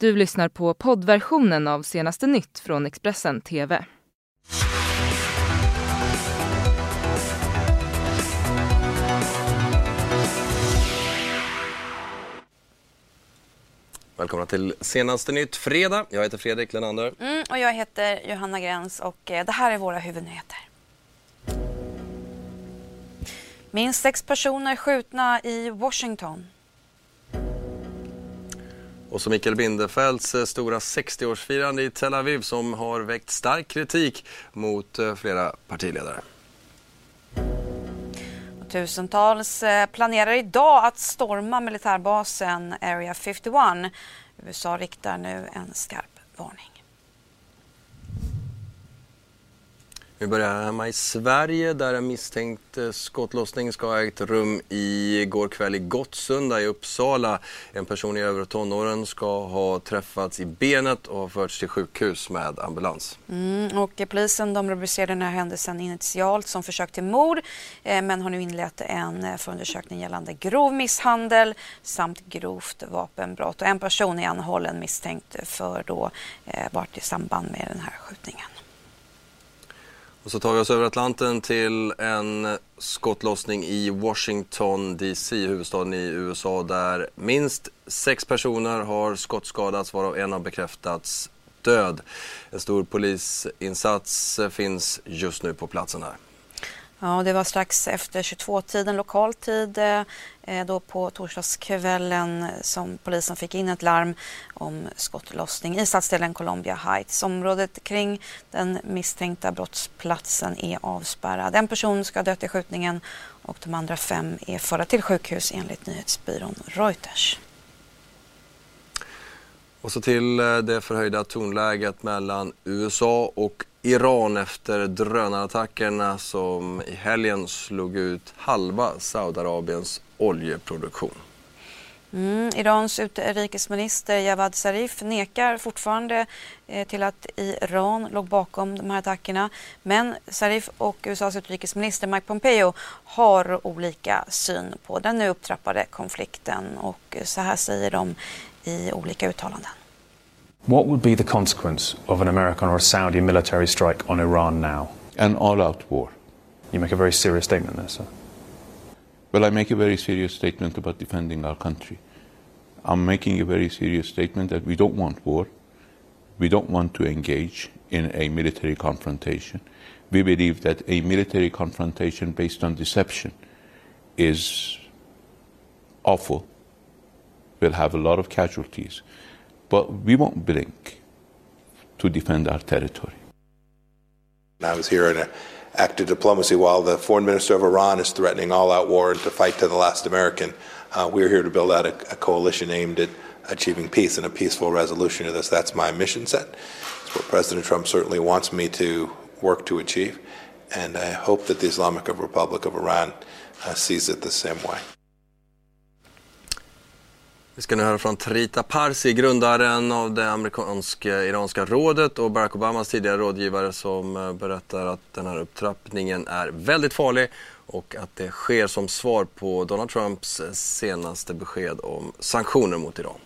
Du lyssnar på poddversionen av senaste nytt från Expressen TV. Välkomna till senaste nytt fredag. Jag heter Fredrik Lenander. Mm, och jag heter Johanna Gräns och eh, det här är våra huvudnyheter. Minst sex personer skjutna i Washington. Och så Mikael Bindefelds eh, stora 60-årsfirande i Tel Aviv som har väckt stark kritik mot eh, flera partiledare. Tusentals eh, planerar idag att storma militärbasen Area 51. USA riktar nu en skarp varning. Vi börjar hemma i Sverige där en misstänkt eh, skottlossning ska ha ägt rum i går kväll i Gottsunda i Uppsala. En person i övre tonåren ska ha träffats i benet och har förts till sjukhus med ambulans. Mm, och polisen de rubricerade den här händelsen initialt som försök till mord eh, men har nu inlett en eh, förundersökning gällande grov misshandel samt grovt vapenbrott. Och en person är anhållen misstänkt för då eh, varit i samband med den här skjutningen. Och så tar vi oss över Atlanten till en skottlossning i Washington DC, huvudstaden i USA, där minst sex personer har skottskadats varav en har bekräftats död. En stor polisinsats finns just nu på platsen här. Ja, det var strax efter 22-tiden lokal tid eh, eh, då på torsdagskvällen eh, som polisen fick in ett larm om skottlossning i stadsdelen Columbia Heights. Området kring den misstänkta brottsplatsen är avspärrad. En person ska ha dött i skjutningen och de andra fem är förda till sjukhus enligt nyhetsbyrån Reuters. Och så till eh, det förhöjda tonläget mellan USA och Iran efter drönarattackerna som i helgen slog ut halva Saudiarabiens oljeproduktion. Mm, Irans utrikesminister Javad Zarif nekar fortfarande eh, till att Iran låg bakom de här attackerna. Men Zarif och USAs utrikesminister Mike Pompeo har olika syn på den nu upptrappade konflikten och så här säger de i olika uttalanden. What would be the consequence of an American or a Saudi military strike on Iran now? An all out war. You make a very serious statement there, sir. Well, I make a very serious statement about defending our country. I'm making a very serious statement that we don't want war. We don't want to engage in a military confrontation. We believe that a military confrontation based on deception is awful, We'll have a lot of casualties but we won't blink to defend our territory. I was here in an act of diplomacy while the foreign minister of Iran is threatening all out war to fight to the last American. Uh, we're here to build out a, a, coalition aimed at achieving peace and a peaceful resolution of this. That's my mission set. It's what President Trump certainly wants me to work to achieve. And I hope that the Islamic Republic of Iran uh, sees it the same way. Vi ska nu höra från Trita Parsi, grundaren av det amerikanska iranska rådet och Barack Obamas tidigare rådgivare som eh, berättar att den här upptrappningen är väldigt farlig och att det sker som svar på Donald Trumps eh, senaste besked om sanktioner mot Iran.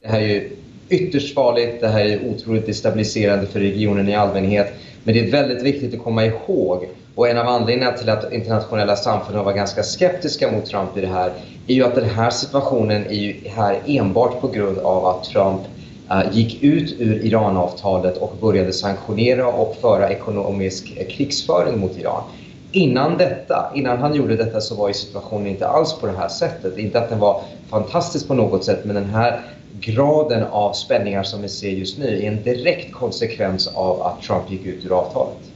Det här är ju ytterst farligt, det här är otroligt destabiliserande för regionen i allmänhet. Men det är väldigt viktigt att komma ihåg och en av anledningarna till att internationella samfund har varit ganska skeptiska mot Trump i det här är ju att den här situationen är ju här enbart på grund av att Trump eh, gick ut ur Iranavtalet och började sanktionera och föra ekonomisk krigsföring mot Iran. Innan detta, innan han gjorde detta så var ju situationen inte alls på det här sättet. Inte att den var fantastisk på något sätt men den här graden av spänningar som vi ser just nu är en direkt konsekvens av att Trump gick ut ur avtalet.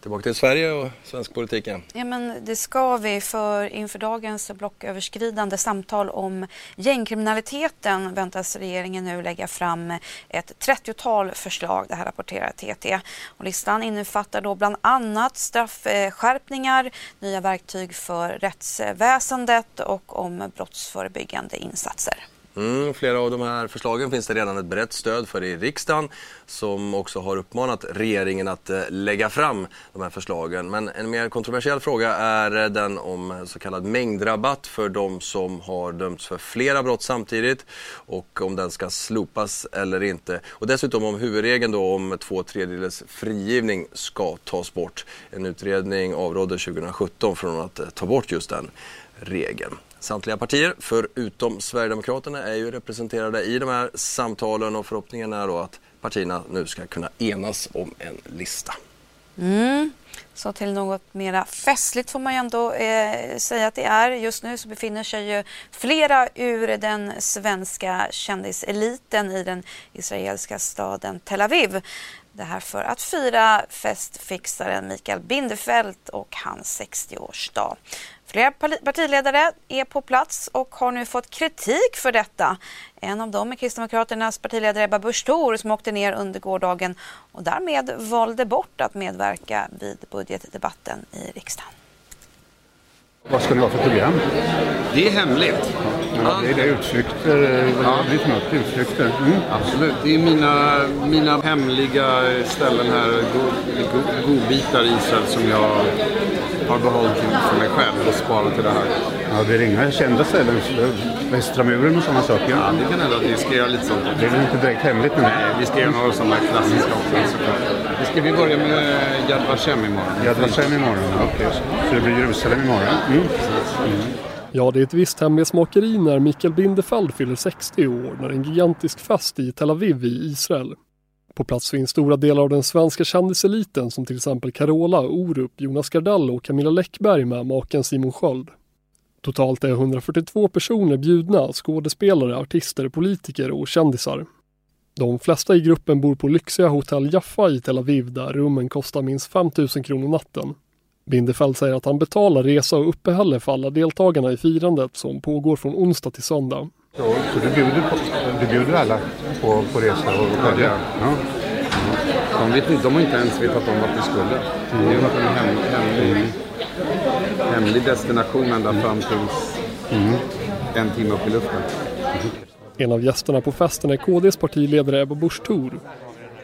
Tillbaka till Sverige och svensk politik igen. Ja, men det ska vi, för inför dagens blocköverskridande samtal om gängkriminaliteten väntas regeringen nu lägga fram ett 30-tal förslag, det här rapporterar TT. Och listan innefattar då bland annat straffskärpningar, nya verktyg för rättsväsendet och om brottsförebyggande insatser. Mm, flera av de här förslagen finns det redan ett brett stöd för i riksdagen som också har uppmanat regeringen att eh, lägga fram de här förslagen. Men en mer kontroversiell fråga är eh, den om så kallad mängdrabatt för de som har dömts för flera brott samtidigt och om den ska slopas eller inte. Och dessutom om huvudregeln då om två tredjedels frigivning ska tas bort. En utredning avrådde 2017 från att eh, ta bort just den regeln. Samtliga partier, förutom Sverigedemokraterna, är ju representerade i de här samtalen och förhoppningen är då att partierna nu ska kunna enas om en lista. Mm. Så till något mera festligt får man ju ändå eh, säga att det är. Just nu så befinner sig ju flera ur den svenska kändiseliten i den israeliska staden Tel Aviv. Det här för att fira festfixaren Mikael Bindefeld och hans 60-årsdag. Flera partiledare är på plats och har nu fått kritik för detta. En av dem är Kristdemokraternas partiledare Ebba Busch Thor som åkte ner under gårdagen och därmed valde bort att medverka vid budgetdebatten i riksdagen. Vad ska det vara för program? Det är hemligt. Ja, det är det utflykter, ja. det blir något utflykter. Mm. Absolut, det är mina, mina hemliga ställen här, godbitar i Israel som jag har behållit för mig själv och sparat till det här. Ja, det är inga kända ställen, Västra muren och sådana saker. Ja, det kan hända att vi ska göra lite sånt. Det är väl inte direkt hemligt nu? Nej, vi ska göra några sådana klassiska också. Vi ska vi börja med Yad Vashem imorgon. Yad Vashem imorgon, okej. Okay. Så det blir Jerusalem imorgon? Mm. Mm. Ja, det är ett visst hemlighetsmakeri när Mikael Bindefeld fyller 60 år när en gigantisk fest i Tel Aviv i Israel. På plats finns stora delar av den svenska kändiseliten som till exempel Carola, Orup, Jonas Gardell och Camilla Läckberg med maken Simon Sköld. Totalt är 142 personer bjudna, skådespelare, artister, politiker och kändisar. De flesta i gruppen bor på lyxiga hotell Jaffa i Tel Aviv där rummen kostar minst 5 000 kronor natten. Bindefeld säger att han betalar resa och uppehälle för alla deltagarna i firandet som pågår från onsdag till söndag. Så, så du, bjuder på, du bjuder alla på, på resa och uppehälle? Ja. ja. De, vet de har inte ens vetat om vart vi skulle. Mm. Det har varit en hem, hemlig, mm. hemlig destination ända fram tills mm. en timme upp i luften. En av gästerna på festen är KDs partiledare Ebba Busch Thor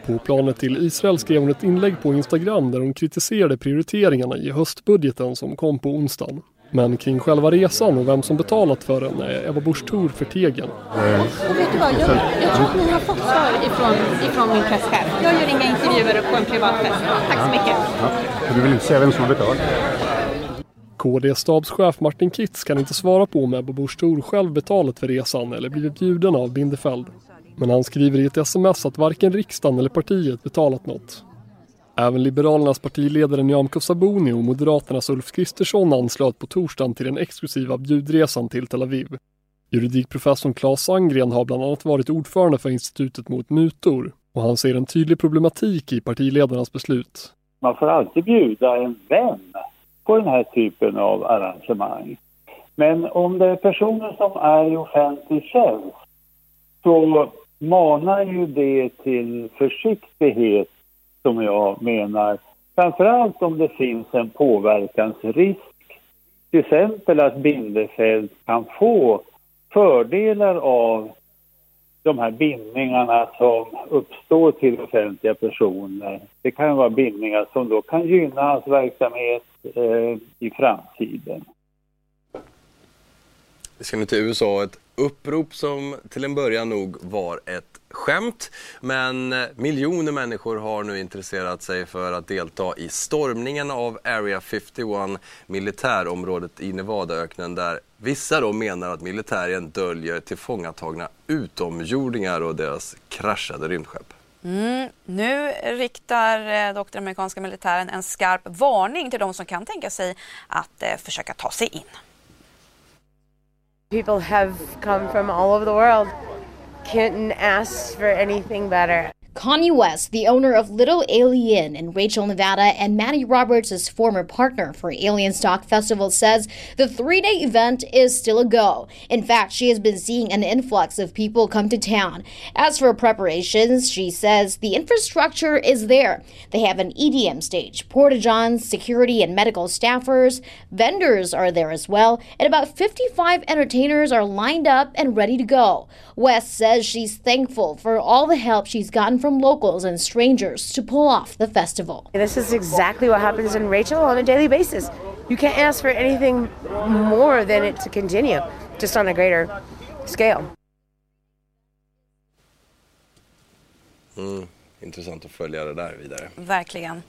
på planet till Israel skrev hon ett inlägg på Instagram där hon kritiserade prioriteringarna i höstbudgeten som kom på onsdagen. Men kring själva resan och vem som betalat för den är Eva Busch Thor förtegen. Och vet du vad, jag, jag tror att ni har fått svar ifrån, ifrån min presschef. Jag gör inga intervjuer på en privat fest. Tack så mycket. Ja. Du vill inte säga vem som har betalat? KD-stabschef Martin Kitz kan inte svara på om Ebba Busch Thor själv betalat för resan eller blivit bjuden av Bindefeld. Men han skriver i ett sms att varken riksdagen eller partiet betalat något. Även Liberalernas partiledare Nyamko Sabuni och Moderaternas Ulf Kristersson anslöt på torsdagen till den exklusiva bjudresan till Tel Aviv. Juridikprofessorn Claes Sandgren har bland annat varit ordförande för Institutet mot mutor och han ser en tydlig problematik i partiledarnas beslut. Man får alltid bjuda en vän på den här typen av arrangemang. Men om det är personer som är i offentlig tjänst så manar ju det till försiktighet som jag menar. Framförallt om det finns en påverkansrisk. Till exempel att Bindefeld kan få fördelar av de här bindningarna som uppstår till offentliga personer. Det kan vara bindningar som då kan gynna hans verksamhet eh, i framtiden. Vi ska nu till USA. Ett upprop som till en början nog var ett skämt. Men eh, miljoner människor har nu intresserat sig för att delta i stormningen av Area 51, militärområdet i Nevadaöknen där vissa då menar att militären döljer tillfångatagna utomjordingar och deras kraschade rymdskepp. Mm. Nu riktar eh, dock den amerikanska militären en skarp varning till de som kan tänka sig att eh, försöka ta sig in. People have come from all over the world. Couldn't ask for anything better. Kanye West, the owner of Little Alien in Rachel, Nevada, and Matty Roberts' former partner for Alien Stock Festival, says the three day event is still a go. In fact, she has been seeing an influx of people come to town. As for preparations, she says the infrastructure is there. They have an EDM stage, porta johns, security and medical staffers, vendors are there as well, and about 55 entertainers are lined up and ready to go. West says she's thankful for all the help she's gotten from locals and strangers to pull off the festival. This is exactly what happens in Rachel on a daily basis. You can't ask for anything more than it to continue, just on a greater scale. Mm, intressant att följa det där vidare. Verkligen.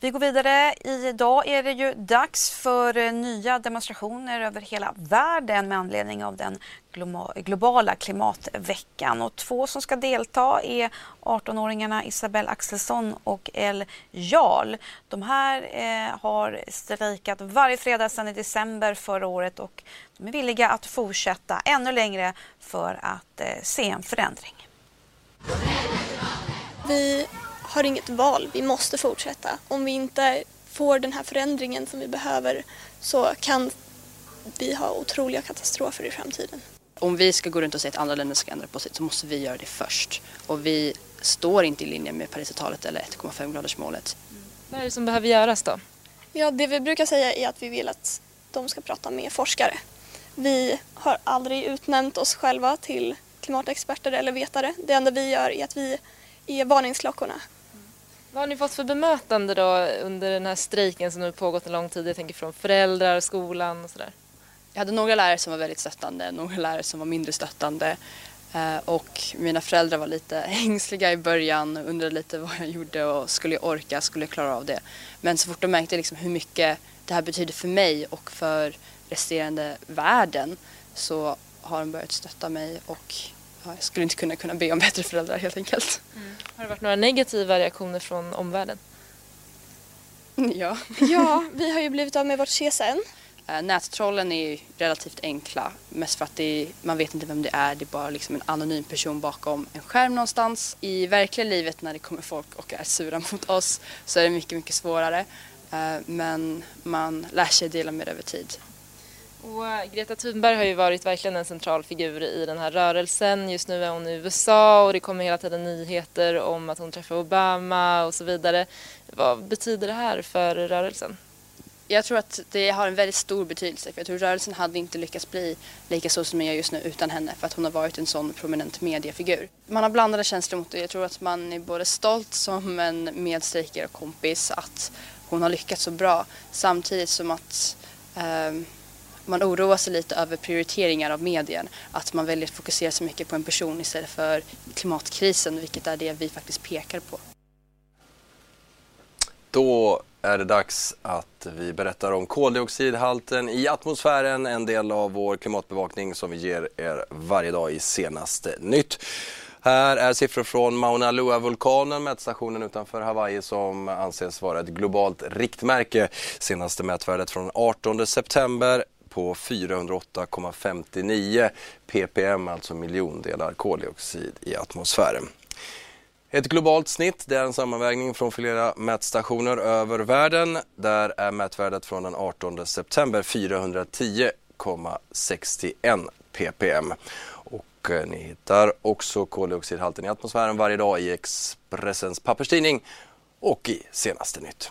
Vi går vidare. Idag är det ju dags för eh, nya demonstrationer över hela världen med anledning av den globala klimatveckan. Och två som ska delta är 18-åringarna Isabelle Axelsson och El Jarl. De här eh, har strejkat varje fredag sedan i december förra året och de är villiga att fortsätta ännu längre för att eh, se en förändring. Vi har inget val, vi måste fortsätta. Om vi inte får den här förändringen som vi behöver så kan vi ha otroliga katastrofer i framtiden. Om vi ska gå runt och säga att andra länder ska ändra på sig så måste vi göra det först. Och vi står inte i linje med Parisavtalet eller 1,5 gradersmålet. Mm. Vad är det som behöver göras då? Ja, det vi brukar säga är att vi vill att de ska prata med forskare. Vi har aldrig utnämnt oss själva till klimatexperter eller vetare. Det enda vi gör är att vi är varningsklockorna. Vad har ni fått för bemötande då under den här strejken som nu pågått en lång tid? Jag tänker från föräldrar, skolan och sådär. Jag hade några lärare som var väldigt stöttande, några lärare som var mindre stöttande. Eh, och mina föräldrar var lite ängsliga i början, och undrade lite vad jag gjorde och skulle jag orka, skulle jag klara av det. Men så fort de märkte liksom hur mycket det här betyder för mig och för resterande världen så har de börjat stötta mig och jag skulle inte kunna, kunna be om bättre föräldrar helt enkelt. Mm. Har det varit några negativa reaktioner från omvärlden? Ja. ja, vi har ju blivit av med vårt CSN. Uh, nättrollen är relativt enkla, mest för att är, man vet inte vem det är, det är bara liksom en anonym person bakom en skärm någonstans. I verkliga livet när det kommer folk och är sura mot oss så är det mycket, mycket svårare. Uh, men man lär sig dela med det över tid. Och eh, Greta Thunberg har ju varit verkligen en central figur i den här rörelsen. Just nu är hon i USA och det kommer hela tiden nyheter om att hon träffar Obama och så vidare. Vad betyder det här för rörelsen? Jag tror att det har en väldigt stor betydelse för jag tror rörelsen hade inte lyckats bli lika stor som den är just nu utan henne för att hon har varit en sån prominent mediefigur. Man har blandade känslor mot det. Jag tror att man är både stolt som en medstrejkare och kompis att hon har lyckats så bra samtidigt som att eh, man oroar sig lite över prioriteringar av medien. Att man väljer att fokusera så mycket på en person istället för klimatkrisen, vilket är det vi faktiskt pekar på. Då är det dags att vi berättar om koldioxidhalten i atmosfären, en del av vår klimatbevakning som vi ger er varje dag i senaste nytt. Här är siffror från Mauna Loa-vulkanen, mätstationen utanför Hawaii som anses vara ett globalt riktmärke. Senaste mätvärdet från 18 september på 408,59 ppm, alltså miljondelar koldioxid i atmosfären. Ett globalt snitt det är en sammanvägning från flera mätstationer över världen. Där är mätvärdet från den 18 september 410,61 ppm. Och eh, ni hittar också koldioxidhalten i atmosfären varje dag i Expressens papperstidning och i Senaste nytt.